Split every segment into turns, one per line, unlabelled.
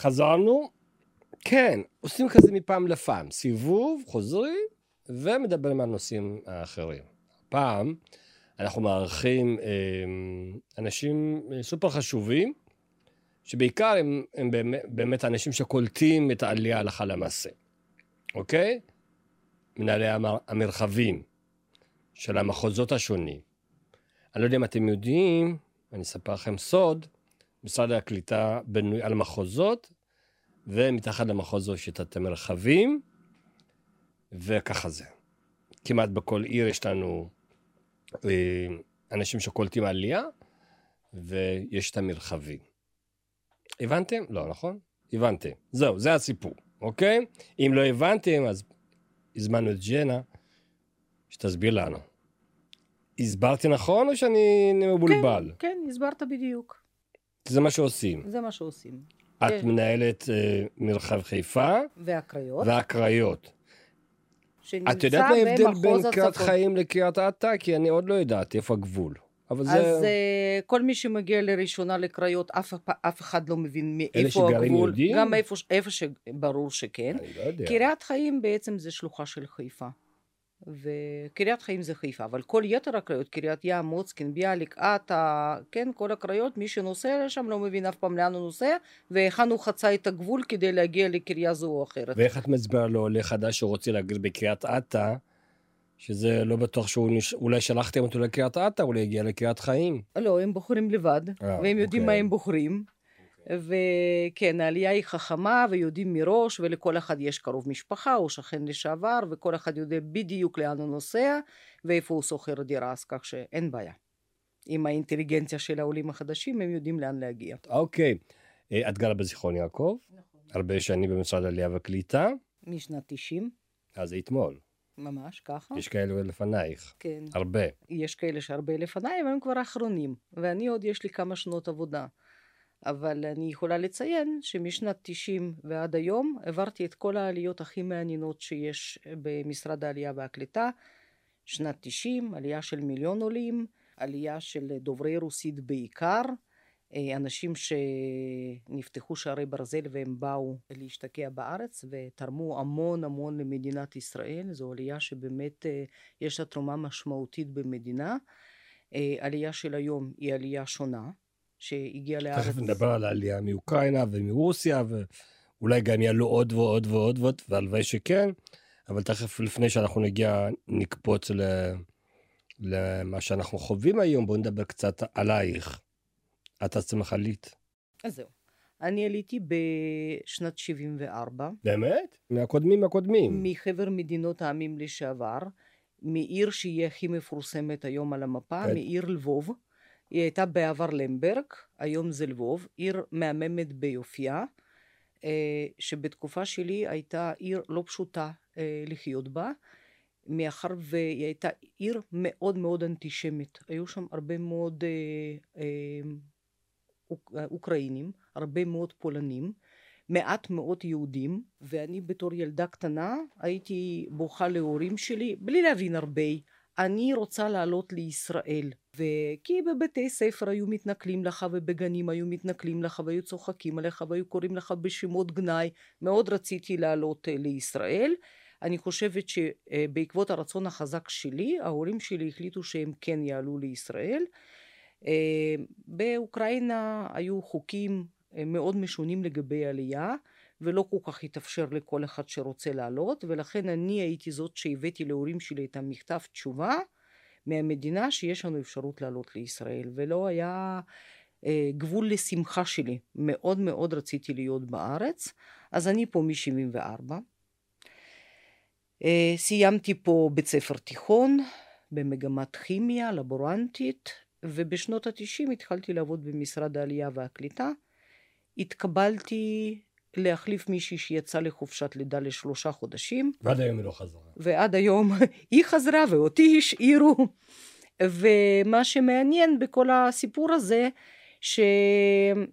חזרנו, כן, עושים כזה מפעם לפעם, סיבוב, חוזרים, ומדברים על נושאים האחרים. פעם אנחנו מארחים אה, אנשים סופר חשובים, שבעיקר הם, הם באמת, באמת אנשים שקולטים את העלייה הלכה למעשה, אוקיי? מנהלי המר, המרחבים של המחוזות השונים. אני לא יודע אם אתם יודעים, אני אספר לכם סוד, משרד הקליטה בנוי על מחוזות, ומתחת למחוזות יש את המרחבים, וככה זה. כמעט בכל עיר יש לנו אה, אנשים שקולטים עלייה, ויש את המרחבים. הבנתם? לא, נכון? הבנתם. זהו, זה הסיפור, אוקיי? אם לא הבנתם, אז הזמנו את ג'נה, שתסביר לנו. הסברתי נכון או שאני מבולבל?
כן, כן, הסברת בדיוק.
זה מה שעושים.
זה מה שעושים.
את
כן.
מנהלת אה, מרחב חיפה
והקריות.
והקריות. את יודעת מה ההבדל בין קריית. חיים לקריית אתא? כי אני עוד לא יודעת איפה הגבול. אבל זה...
אז אה, כל מי שמגיע לראשונה לקריות, אף, אף אחד לא מבין מאיפה
שגרים
הגבול.
יודעים?
גם איפה, איפה שברור שכן.
אני לא יודע.
קריית חיים בעצם זה שלוחה של חיפה. וקריית חיים זה חיפה, אבל כל יתר הקריות, קריית ים, מוצקין, ביאליק, עטה, כן, כל הקריות, מי שנוסע לשם לא מבין אף פעם לאן הוא נוסע, והיכן הוא חצה את הגבול כדי להגיע לקריה זו או אחרת.
ואיך את מסבירה לעולה חדש שרוצה לגור בקריית אתא, שזה לא בטוח שהוא, נש... אולי שלחתם אותו לקריית אתא, אולי הגיע לקריית חיים.
לא, הם בוחרים לבד,
אה,
והם יודעים מה
אוקיי.
הם בוחרים. וכן, העלייה היא חכמה ויודעים מראש, ולכל אחד יש קרוב משפחה או שכן לשעבר, וכל אחד יודע בדיוק לאן הוא נוסע ואיפה הוא שוכר דירה, אז כך שאין בעיה. עם האינטליגנציה של העולים החדשים, הם יודעים לאן להגיע.
אוקיי. אה, את גרה בזיכרון יעקב,
נכון.
הרבה שנים במשרד העלייה והקליטה,
משנת 90,
אז אתמול.
ממש ככה.
יש כאלה לפנייך.
כן.
הרבה.
יש כאלה שהרבה לפניי, אבל הם כבר האחרונים, ואני עוד יש לי כמה שנות עבודה. אבל אני יכולה לציין שמשנת 90 ועד היום עברתי את כל העליות הכי מעניינות שיש במשרד העלייה והקליטה. שנת 90, עלייה של מיליון עולים, עלייה של דוברי רוסית בעיקר, אה, אנשים שנפתחו שערי ברזל והם באו להשתקע בארץ ותרמו המון המון למדינת ישראל. זו עלייה שבאמת אה, יש לה תרומה משמעותית במדינה. אה, עלייה של היום היא עלייה שונה, שהגיעה לארץ.
תכף נדבר על העלייה מאוקראינה ומרוסיה, ואולי גם יעלו עוד ועוד ועוד ועוד, והלוואי שכן, אבל תכף לפני שאנחנו נגיע, נקפוץ ל... למה שאנחנו חווים היום, בואו נדבר קצת עלייך. את עצמך עלית.
אז זהו. אני עליתי בשנת 74,
באמת? מהקודמים מהקודמים.
מחבר מדינות העמים לשעבר, מעיר שהיא הכי מפורסמת היום על המפה. מעיר לבוב. היא הייתה בעבר למברג, היום זה לבוב, עיר מהממת ביופייה, אה, שבתקופה שלי הייתה עיר לא פשוטה אה, לחיות בה, מאחר והיא הייתה עיר מאוד מאוד אנטישמית. היו שם הרבה מאוד אה, אוק- אוקראינים, הרבה מאוד פולנים, מעט מאוד יהודים, ואני בתור ילדה קטנה הייתי בוכה להורים שלי, בלי להבין הרבה, אני רוצה לעלות לישראל. וכי בבתי ספר היו מתנכלים לך ובגנים היו מתנכלים לך והיו צוחקים עליך והיו קוראים לך בשמות גנאי, מאוד רציתי לעלות אה, לישראל. אני חושבת שבעקבות הרצון החזק שלי, ההורים שלי החליטו שהם כן יעלו לישראל. אה, באוקראינה היו חוקים אה, מאוד משונים לגבי עלייה, ולא כל כך התאפשר לכל אחד שרוצה לעלות, ולכן אני הייתי זאת שהבאתי להורים שלי את המכתב תשובה מהמדינה שיש לנו אפשרות לעלות לישראל, ולא היה אה, גבול לשמחה שלי. מאוד מאוד רציתי להיות בארץ, אז אני פה מ-74. אה, סיימתי פה בית ספר תיכון במגמת כימיה, לבורנטית, ובשנות ה-90 התחלתי לעבוד במשרד העלייה והקליטה. התקבלתי להחליף מישהי שיצאה לחופשת לידה לשלושה חודשים,
ועד היום היא לא חזרה.
ועד היום היא חזרה ואותי השאירו. ומה שמעניין בכל הסיפור הזה, שעברתי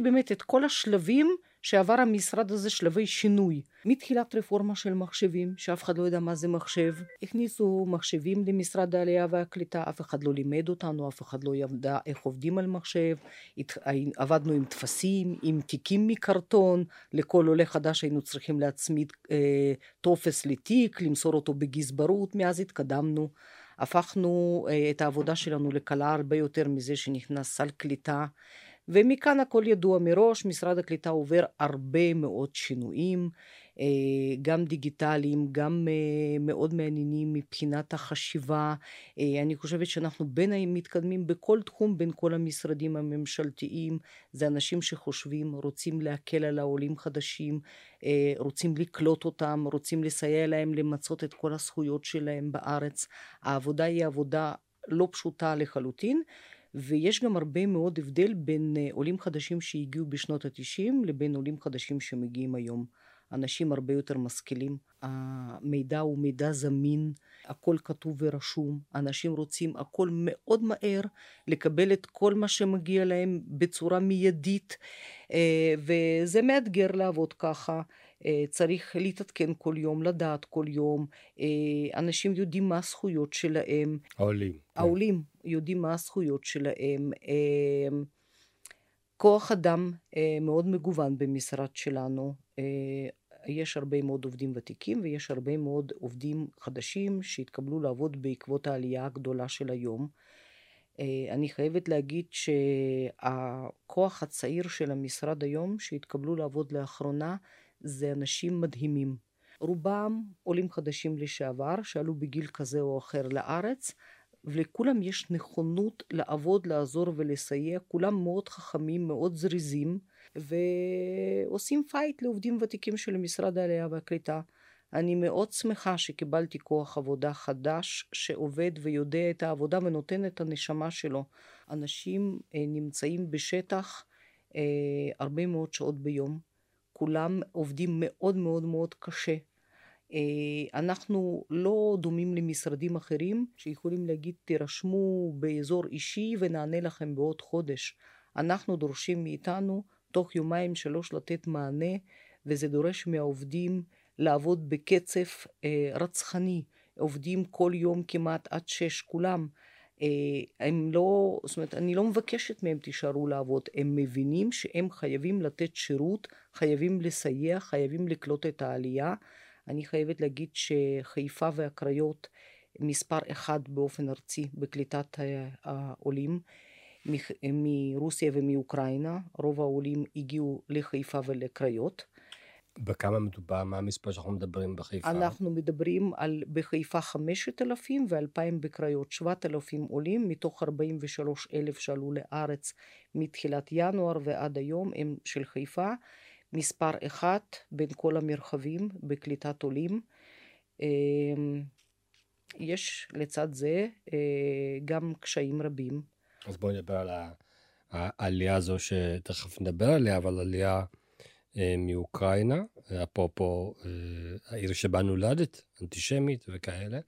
באמת את כל השלבים שעבר המשרד הזה שלבי שינוי. מתחילת רפורמה של מחשבים, שאף אחד לא יודע מה זה מחשב, הכניסו מחשבים למשרד העלייה והקליטה, אף אחד לא לימד אותנו, אף אחד לא ידע איך עובדים על מחשב, עבדנו עם טפסים, עם תיקים מקרטון, לכל עולה חדש היינו צריכים להצמיד אה, טופס לתיק, למסור אותו בגזברות, מאז התקדמנו. הפכנו אה, את העבודה שלנו לקלה הרבה יותר מזה שנכנס סל קליטה ומכאן הכל ידוע מראש, משרד הקליטה עובר הרבה מאוד שינויים, אה, גם דיגיטליים, גם אה, מאוד מעניינים מבחינת החשיבה. אה, אני חושבת שאנחנו בין המתקדמים בכל תחום, בין כל המשרדים הממשלתיים. זה אנשים שחושבים, רוצים להקל על העולים חדשים, רוצים לקלוט אותם, רוצים לסייע להם למצות את כל הזכויות שלהם בארץ. העבודה היא עבודה לא פשוטה לחלוטין. ויש גם הרבה מאוד הבדל בין אה, עולים חדשים שהגיעו בשנות התשעים לבין עולים חדשים שמגיעים היום. אנשים הרבה יותר משכילים, המידע הוא מידע זמין, הכל כתוב ורשום, אנשים רוצים הכל מאוד מהר, לקבל את כל מה שמגיע להם בצורה מיידית, אה, וזה מאתגר לעבוד ככה. אה, צריך להתעדכן כל יום, לדעת כל יום, אנשים יודעים מה הזכויות שלהם.
העולים.
העולים יודעים מה הזכויות שלהם. אה, כוח אדם אה, מאוד מגוון במשרד שלנו. אה, יש הרבה מאוד עובדים ותיקים ויש הרבה מאוד עובדים חדשים שהתקבלו לעבוד בעקבות העלייה הגדולה של היום. אני חייבת להגיד שהכוח הצעיר של המשרד היום שהתקבלו לעבוד לאחרונה זה אנשים מדהימים. רובם עולים חדשים לשעבר שעלו בגיל כזה או אחר לארץ ולכולם יש נכונות לעבוד, לעזור ולסייע, כולם מאוד חכמים, מאוד זריזים, ועושים fight לעובדים ותיקים של משרד העלייה והקליטה. אני מאוד שמחה שקיבלתי כוח עבודה חדש שעובד ויודע את העבודה ונותן את הנשמה שלו. אנשים אה, נמצאים בשטח אה, הרבה מאוד שעות ביום, כולם עובדים מאוד מאוד מאוד קשה. אה, אנחנו לא דומים למשרדים אחרים שיכולים להגיד תירשמו באזור אישי ונענה לכם בעוד חודש. אנחנו דורשים מאיתנו תוך יומיים שלוש לתת מענה וזה דורש מהעובדים לעבוד בקצב אה, רצחני. עובדים כל יום כמעט עד שש כולם. אה, הם לא, זאת אומרת, אני לא מבקשת מהם תישארו לעבוד, הם מבינים שהם חייבים לתת שירות, חייבים לסייע, חייבים לקלוט את העלייה. אני חייבת להגיד שחיפה והקריות מספר אחד באופן ארצי בקליטת העולים מרוסיה ומאוקראינה, רוב העולים הגיעו לחיפה ולקריות.
בכמה מדובר? מה המספר שאנחנו מדברים בחיפה?
אנחנו מדברים על בחיפה 5,000 ו-2,000 בקריות, 7,000 עולים מתוך 43,000 שעלו לארץ מתחילת ינואר ועד היום הם של חיפה. מספר אחת בין כל המרחבים בקליטת עולים. אמ, יש לצד זה אה, גם קשיים רבים.
אז בואי נדבר על העלייה הזו שתכף נדבר עליה, אבל עלייה מאוקראינה, אפרופו אה, העיר שבה נולדת, אנטישמית וכאלה,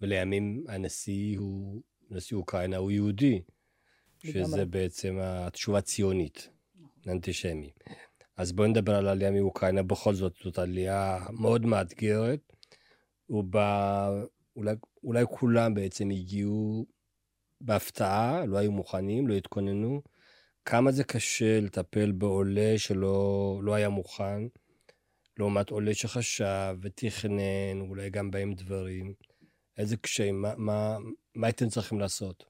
ולימים הנשיא הוא, נשיא אוקראינה הוא יהודי, שזה בעצם התשובה הציונית, אנטישמי. אז בואו נדבר על העלייה מאוקראינה, בכל זאת זאת עלייה מאוד מאתגרת, ובה אולי, אולי כולם בעצם הגיעו בהפתעה, לא היו מוכנים, לא התכוננו. כמה זה קשה לטפל בעולה שלא לא היה מוכן, לעומת עולה שחשב ותכנן, אולי גם בהם דברים. איזה קשיים, מה, מה, מה הייתם צריכים לעשות?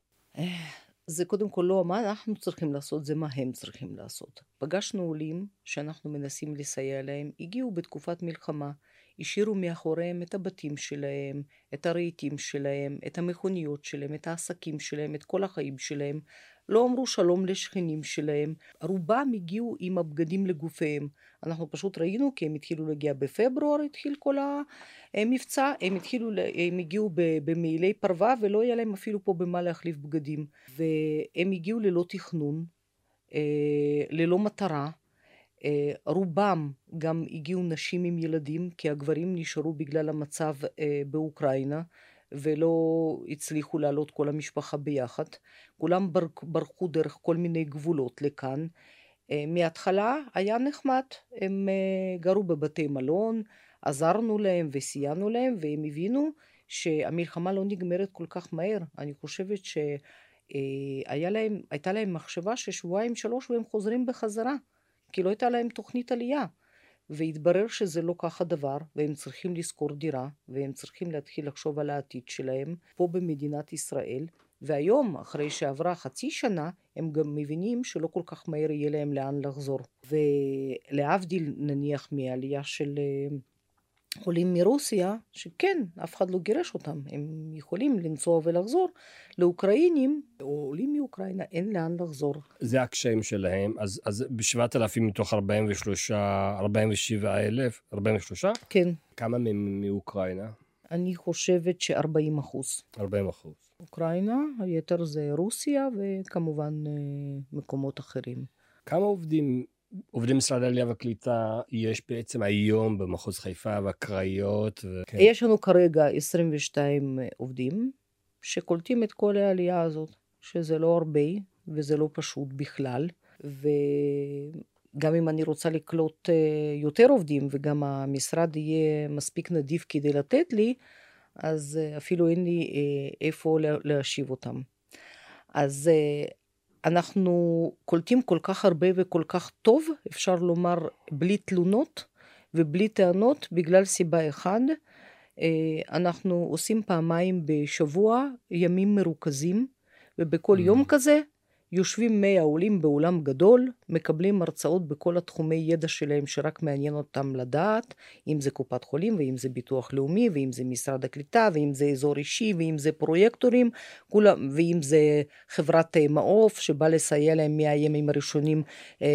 זה קודם כל לא מה אנחנו צריכים לעשות, זה מה הם צריכים לעשות. פגשנו עולים שאנחנו מנסים לסייע להם, הגיעו בתקופת מלחמה, השאירו מאחוריהם את הבתים שלהם, את הרהיטים שלהם, את המכוניות שלהם, את העסקים שלהם, את כל החיים שלהם. לא אמרו שלום לשכנים שלהם, רובם הגיעו עם הבגדים לגופיהם. אנחנו פשוט ראינו כי הם התחילו להגיע בפברואר, התחיל כל המבצע, הם התחילו, הם הגיעו במעילי פרווה ולא היה להם אפילו פה במה להחליף בגדים. והם הגיעו ללא תכנון, אה, ללא מטרה. אה, רובם גם הגיעו נשים עם ילדים, כי הגברים נשארו בגלל המצב אה, באוקראינה. ולא הצליחו לעלות כל המשפחה ביחד. כולם ברחו דרך כל מיני גבולות לכאן. מההתחלה היה נחמד, הם גרו בבתי מלון, עזרנו להם וסייענו להם, והם הבינו שהמלחמה לא נגמרת כל כך מהר. אני חושבת שהייתה להם, להם מחשבה ששבועיים שלוש והם חוזרים בחזרה, כי לא הייתה להם תוכנית עלייה. והתברר שזה לא כך הדבר, והם צריכים לשכור דירה, והם צריכים להתחיל לחשוב על העתיד שלהם פה במדינת ישראל. והיום, אחרי שעברה חצי שנה, הם גם מבינים שלא כל כך מהר יהיה להם לאן לחזור. ולהבדיל נניח מעלייה של עולים מרוסיה, שכן, אף אחד לא גירש אותם, הם יכולים לנסוע ולחזור. לאוקראינים, או עולים מאוקראינה, אין לאן לחזור.
זה הקשיים שלהם, אז, אז ב-7,000 מתוך 43, 47 אלף, 43?
כן.
כמה מהם מאוקראינה?
אני חושבת ש-40 אחוז.
40 אחוז.
אוקראינה, היתר זה רוסיה, וכמובן אה, מקומות אחרים.
כמה עובדים עובדי משרד העלייה והקליטה יש בעצם היום במחוז חיפה והקריות? ו...
כן. יש לנו כרגע 22 עובדים שקולטים את כל העלייה הזאת, שזה לא הרבה וזה לא פשוט בכלל. וגם אם אני רוצה לקלוט אה, יותר עובדים וגם המשרד יהיה מספיק נדיב כדי לתת לי, אז אה, אפילו אין לי אה, איפה להשיב אותם. אז אנחנו קולטים כל כך הרבה וכל כך טוב, אפשר לומר, בלי תלונות ובלי טענות, בגלל סיבה אחת. אה, אנחנו עושים פעמיים בשבוע ימים מרוכזים, ובכל mm. יום כזה יושבים 100 עולים באולם גדול, מקבלים הרצאות בכל התחומי ידע שלהם שרק מעניין אותם לדעת, אם זה קופת חולים ואם זה ביטוח לאומי ואם זה משרד הקליטה ואם זה אזור אישי ואם זה פרויקטורים, כולם, ואם זה חברת אה, מעוף שבא לסייע להם מהימים הראשונים אה,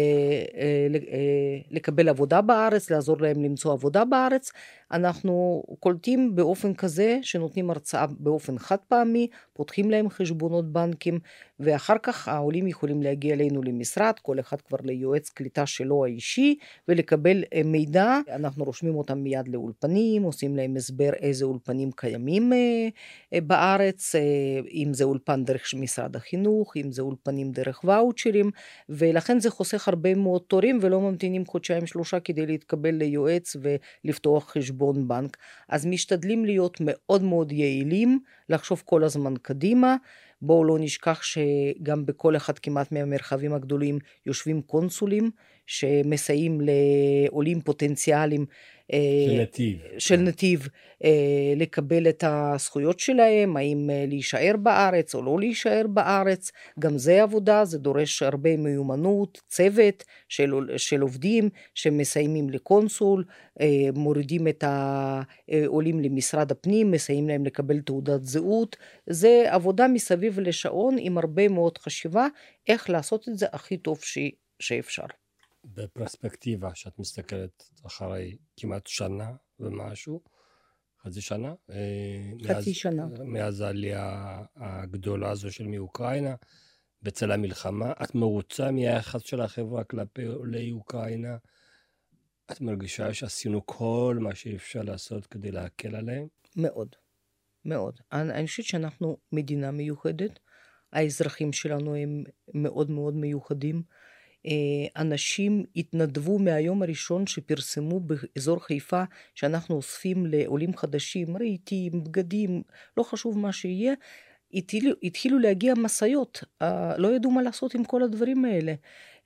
אה, אה, לקבל עבודה בארץ, לעזור להם למצוא עבודה בארץ. אנחנו קולטים באופן כזה שנותנים הרצאה באופן חד פעמי, פותחים להם חשבונות בנקים, ואחר כך העולים יכולים להגיע אלינו למשרד, כל אחד כבר ליועץ קליטה שלו האישי, ולקבל אה, מידע. אנחנו רושמים אותם מיד לאולפנים, עושים להם הסבר איזה אולפנים קיימים אה, אה, בארץ, אם זה אולפן דרך משרד החינוך, אם זה אולפנים דרך ואוצ'רים, ולכן זה חוסך הרבה מאוד תורים ולא ממתינים חודשיים שלושה כדי להתקבל ליועץ ולפתוח חשבון. חשבון בנק, אז משתדלים להיות מאוד מאוד יעילים, לחשוב כל הזמן קדימה. בואו לא נשכח שגם בכל אחד כמעט מהמרחבים הגדולים יושבים קונסולים שמסייעים לעולים פוטנציאליים
של אה, נתיב.
של נתיב אה, לקבל את הזכויות שלהם, האם אה, להישאר בארץ או לא להישאר בארץ. גם זה עבודה, זה דורש הרבה מיומנות, צוות של, של עובדים שמסיימים לקונסול, מורידים את העולים למשרד הפנים, מסייעים להם לקבל תעודת זהות. זה עבודה מסביב לשעון עם הרבה מאוד חשיבה איך לעשות את זה הכי טוב ש... שאפשר.
בפרספקטיבה, שאת מסתכלת אחרי כמעט שנה ומשהו, חצי שנה.
אה, חצי מאז, שנה.
מאז העלייה הגדולה הזו של מאוקראינה, בצל המלחמה. את מרוצה מהיחס של החברה כלפי עולי אוקראינה? את מרגישה שעשינו כל מה שאפשר לעשות כדי להקל עליהם?
מאוד, מאוד. אני, אני חושבת שאנחנו מדינה מיוחדת. האזרחים שלנו הם מאוד מאוד מיוחדים. אה, אנשים התנדבו מהיום הראשון שפרסמו באזור חיפה שאנחנו אוספים לעולים חדשים, רהיטים, בגדים, לא חשוב מה שיהיה, התחילו, התחילו להגיע משאיות, אה, לא ידעו מה לעשות עם כל הדברים האלה.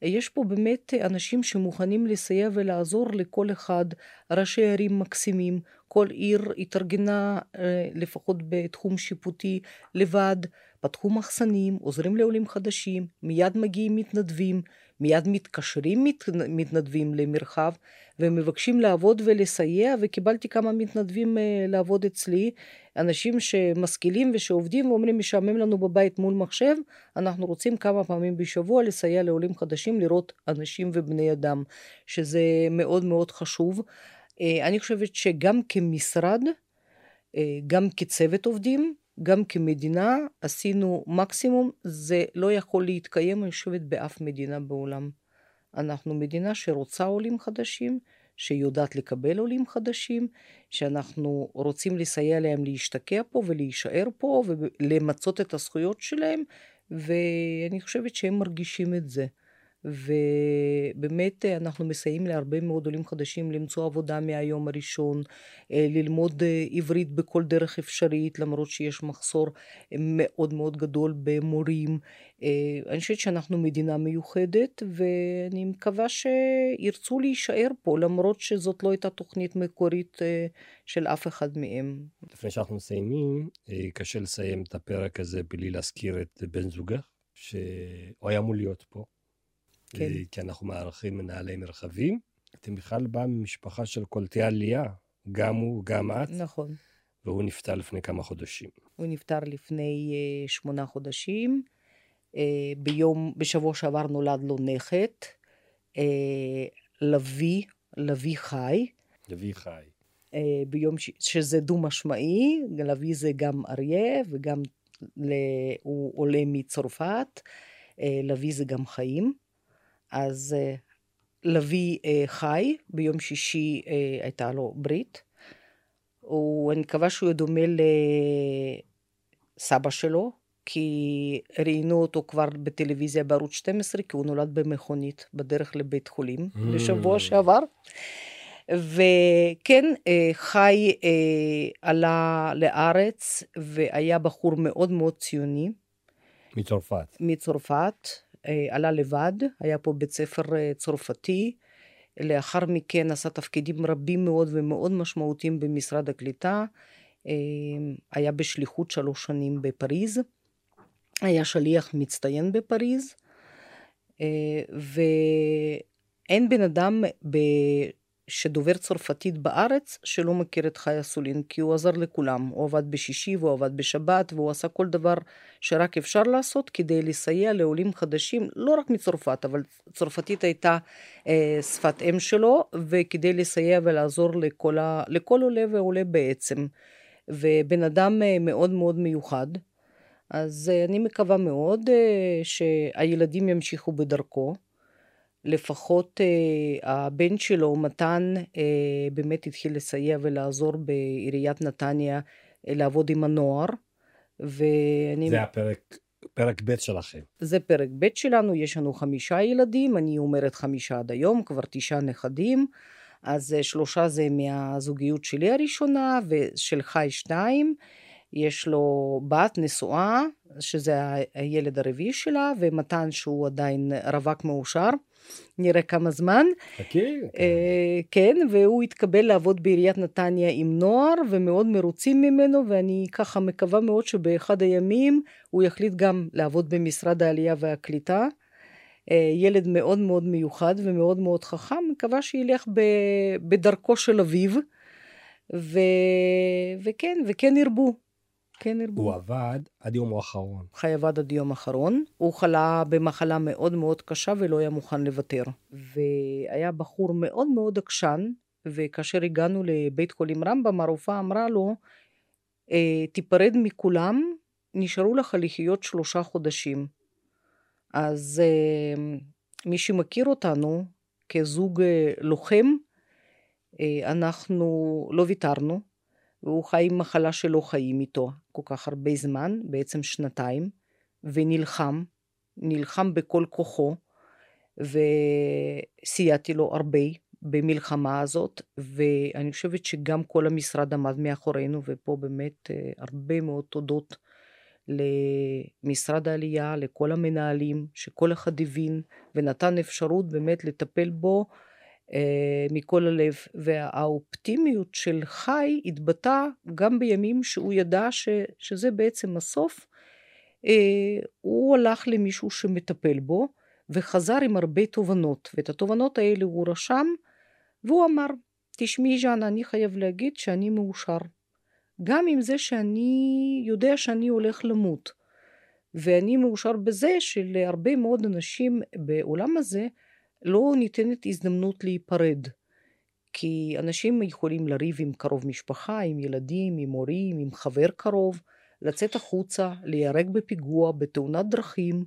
יש פה באמת אנשים שמוכנים לסייע ולעזור לכל אחד, ראשי ערים מקסימים, כל עיר התארגנה אה, לפחות בתחום שיפוטי לבד, פתחו מחסנים, עוזרים לעולים חדשים, מיד מגיעים מתנדבים. מיד מתקשרים מת, מתנדבים למרחב ומבקשים לעבוד ולסייע, וקיבלתי כמה מתנדבים uh, לעבוד אצלי, אנשים שמשכילים ושעובדים ואומרים, משעמם לנו בבית מול מחשב, אנחנו רוצים כמה פעמים בשבוע לסייע לעולים חדשים לראות אנשים ובני אדם, שזה מאוד מאוד חשוב. Uh, אני חושבת שגם כמשרד, uh, גם כצוות עובדים, גם כמדינה עשינו מקסימום, זה לא יכול להתקיים, אני חושבת, באף מדינה בעולם. אנחנו מדינה שרוצה עולים חדשים, שיודעת לקבל עולים חדשים, שאנחנו רוצים לסייע להם להשתקע פה ולהישאר פה ולמצות את הזכויות שלהם, ואני חושבת שהם מרגישים את זה. ובאמת אנחנו מסייעים להרבה מאוד עולים חדשים למצוא עבודה מהיום הראשון, ללמוד עברית בכל דרך אפשרית, למרות שיש מחסור מאוד מאוד גדול במורים. אני חושבת שאנחנו מדינה מיוחדת, ואני מקווה שירצו להישאר פה, למרות שזאת לא הייתה תוכנית מקורית של אף אחד מהם.
לפני שאנחנו מסיימים, קשה לסיים את הפרק הזה בלי להזכיר את בן זוגך, שהוא היה אמור להיות פה. כן. כי אנחנו מארחים מנהלי מרחבים. אתם בכלל באה ממשפחה של קולטי עלייה, גם הוא, גם את.
נכון.
והוא נפטר לפני כמה חודשים.
הוא נפטר לפני uh, שמונה חודשים. Uh, ביום, בשבוע שעבר נולד לו נכד, uh, לביא, לביא חי.
לביא חי.
Uh, ביום ש... שזה דו-משמעי, לביא זה גם אריה וגם ל... הוא עולה מצרפת, uh, לביא זה גם חיים. אז uh, לביא uh, חי, ביום שישי uh, הייתה לו ברית. הוא, אני מקווה שהוא דומה לסבא שלו, כי ראיינו אותו כבר בטלוויזיה בערוץ 12, כי הוא נולד במכונית בדרך לבית חולים mm. לשבוע שעבר. וכן, חי עלה לארץ והיה בחור מאוד מאוד ציוני.
מצרפת.
מצרפת, עלה לבד, היה פה בית ספר צרפתי. לאחר מכן עשה תפקידים רבים מאוד ומאוד משמעותיים במשרד הקליטה. היה בשליחות שלוש שנים בפריז. היה שליח מצטיין בפריז. ואין בן אדם שדובר צרפתית בארץ שלא מכיר את חיה סולין, כי הוא עזר לכולם. הוא עבד בשישי והוא עבד בשבת והוא עשה כל דבר שרק אפשר לעשות כדי לסייע לעולים חדשים, לא רק מצרפת, אבל צרפתית הייתה אה, שפת אם שלו, וכדי לסייע ולעזור לכל, ה, לכל עולה ועולה בעצם. ובן אדם אה, מאוד מאוד מיוחד. אז אה, אני מקווה מאוד אה, שהילדים ימשיכו בדרכו. לפחות אה, הבן שלו, מתן, אה, באמת התחיל לסייע ולעזור בעיריית נתניה אה, לעבוד עם הנוער.
ואני... זה הפרק, פרק ב' שלכם.
זה פרק ב' שלנו, יש לנו חמישה ילדים, אני אומרת חמישה עד היום, כבר תשעה נכדים. אז אה, שלושה זה מהזוגיות שלי הראשונה, ושל חי שתיים. יש לו בת נשואה, שזה הילד הרביעי שלה, ומתן שהוא עדיין רווק מאושר. נראה כמה זמן.
חכי.
אה, כן, והוא התקבל לעבוד בעיריית נתניה עם נוער, ומאוד מרוצים ממנו, ואני ככה מקווה מאוד שבאחד הימים הוא יחליט גם לעבוד במשרד העלייה והקליטה. אה, ילד מאוד מאוד מיוחד ומאוד מאוד חכם, מקווה שילך בדרכו של אביו, ו... וכן, וכן ירבו. כן ירבו.
הוא עבד עד יום האחרון.
חי עבד עד יום האחרון. הוא חלה במחלה מאוד מאוד קשה ולא היה מוכן לוותר. והיה בחור מאוד מאוד עקשן, וכאשר הגענו לבית חולים רמב"ם, הרופאה אמרה לו, אה, תיפרד מכולם, נשארו לך לחיות שלושה חודשים. אז אה, מי שמכיר אותנו כזוג אה, לוחם, אנחנו לא ויתרנו. והוא חי עם מחלה שלא חיים איתו כל כך הרבה זמן, בעצם שנתיים, ונלחם, נלחם בכל כוחו, וסייעתי לו הרבה במלחמה הזאת, ואני חושבת שגם כל המשרד עמד מאחורינו, ופה באמת אה, הרבה מאוד תודות למשרד העלייה, לכל המנהלים, שכל אחד הבין ונתן אפשרות באמת לטפל בו מכל הלב, והאופטימיות של חי התבטא גם בימים שהוא ידע ש, שזה בעצם הסוף. אה, הוא הלך למישהו שמטפל בו וחזר עם הרבה תובנות, ואת התובנות האלה הוא רשם, והוא אמר, תשמעי ז'אנה, אני חייב להגיד שאני מאושר. גם עם זה שאני יודע שאני הולך למות. ואני מאושר בזה שלהרבה מאוד אנשים בעולם הזה לא ניתנת הזדמנות להיפרד. כי אנשים יכולים לריב עם קרוב משפחה, עם ילדים, עם הורים, עם חבר קרוב, לצאת החוצה, להיהרג בפיגוע, בתאונת דרכים,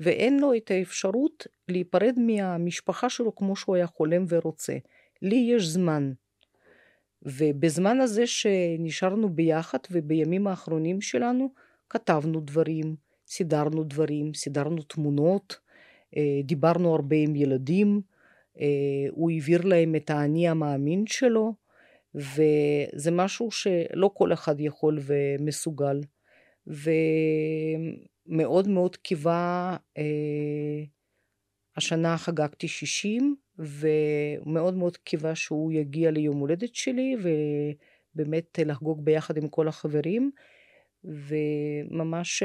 ואין לו את האפשרות להיפרד מהמשפחה שלו כמו שהוא היה חולם ורוצה. לי יש זמן. ובזמן הזה שנשארנו ביחד ובימים האחרונים שלנו, כתבנו דברים, סידרנו דברים, סידרנו תמונות, דיברנו הרבה עם ילדים, אה, הוא העביר להם את האני המאמין שלו, וזה משהו שלא כל אחד יכול ומסוגל. ומאוד מאוד קיווה, השנה חגגתי 60, ומאוד מאוד קיווה שהוא יגיע ליום הולדת שלי, ובאמת לחגוג ביחד עם כל החברים. וממש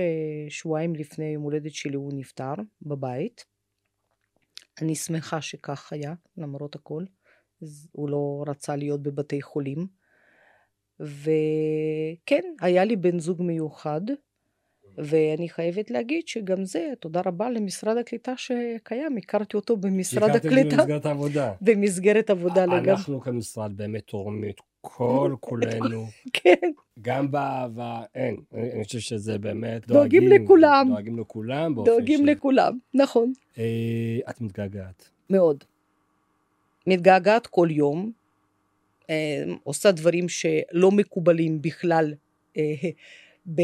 שבועיים לפני יום הולדת שלי הוא נפטר בבית. אני שמחה שכך היה, למרות הכל. הוא לא רצה להיות בבתי חולים. וכן, היה לי בן זוג מיוחד, ואני חייבת להגיד שגם זה, תודה רבה למשרד הקליטה שקיים, הכרתי אותו במשרד הקליטה. הכרתי
במסגרת העבודה.
במסגרת עבודה
לגמרי. אנחנו כמשרד באמת תורמים כל כולנו.
כן.
גם באהבה, אין. אני חושב שזה באמת
דואגים, דואגים לכולם.
דואגים לכולם.
דואגים ש... לכולם, נכון.
אה, את מתגעגעת.
מאוד. מתגעגעת כל יום. אה, עושה דברים שלא מקובלים בכלל אה, ב...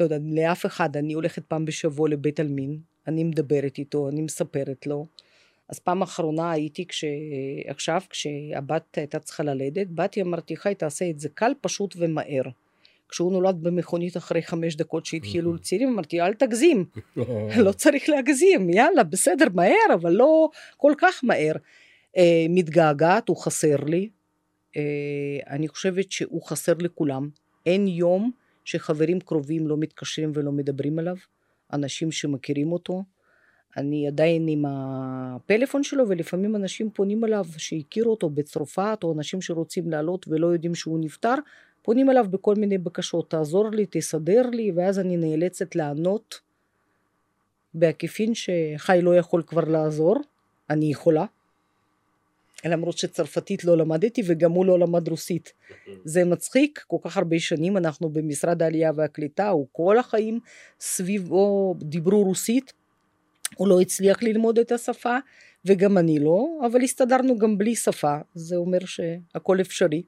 לא יודעת, לאף אחד. אני הולכת פעם בשבוע לבית עלמין, אני מדברת איתו, אני מספרת לו. אז פעם אחרונה הייתי כש... עכשיו, כשהבת הייתה צריכה ללדת, באתי, אמרתי, חי, תעשה את זה קל, פשוט ומהר. כשהוא נולד במכונית אחרי חמש דקות שהתחילו לצעירים, אמרתי, אל תגזים, לא צריך להגזים, יאללה, בסדר, מהר, אבל לא כל כך מהר. Uh, מתגעגעת, הוא חסר לי. Uh, אני חושבת שהוא חסר לכולם. אין יום שחברים קרובים לא מתקשרים ולא מדברים עליו, אנשים שמכירים אותו. אני עדיין עם הפלאפון שלו, ולפעמים אנשים פונים אליו שהכירו אותו בצרפת, או אנשים שרוצים לעלות ולא יודעים שהוא נפטר, פונים אליו בכל מיני בקשות, תעזור לי, תסדר לי, ואז אני נאלצת לענות בעקיפין שחי לא יכול כבר לעזור, אני יכולה, למרות שצרפתית לא למדתי וגם הוא לא למד רוסית. זה מצחיק, כל כך הרבה שנים אנחנו במשרד העלייה והקליטה, הוא כל החיים סביבו דיברו רוסית, הוא לא הצליח ללמוד את השפה, וגם אני לא, אבל הסתדרנו גם בלי שפה, זה אומר שהכל אפשרי.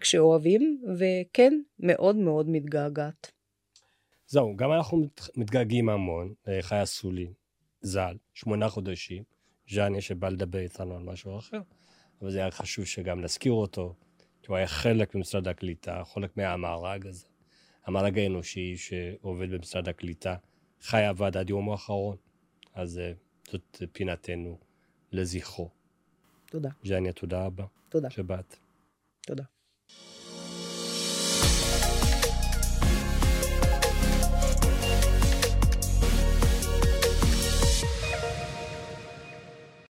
כשאוהבים, וכן, מאוד מאוד מתגעגעת.
זהו, גם אנחנו מתגעגעים המון, חיה סולי, ז"ל, שמונה חודשים, ז'אניה שבא לדבר איתנו על משהו אחר, אבל זה היה חשוב שגם נזכיר אותו, כי הוא היה חלק ממשרד הקליטה, חלק מהמארג הזה. המארג האנושי שעובד במשרד הקליטה, חי עבד עד יום האחרון. אז אה, זאת פינתנו לזכרו.
תודה.
ז'ניה, תודה רבה.
תודה.
שבאת.
תודה.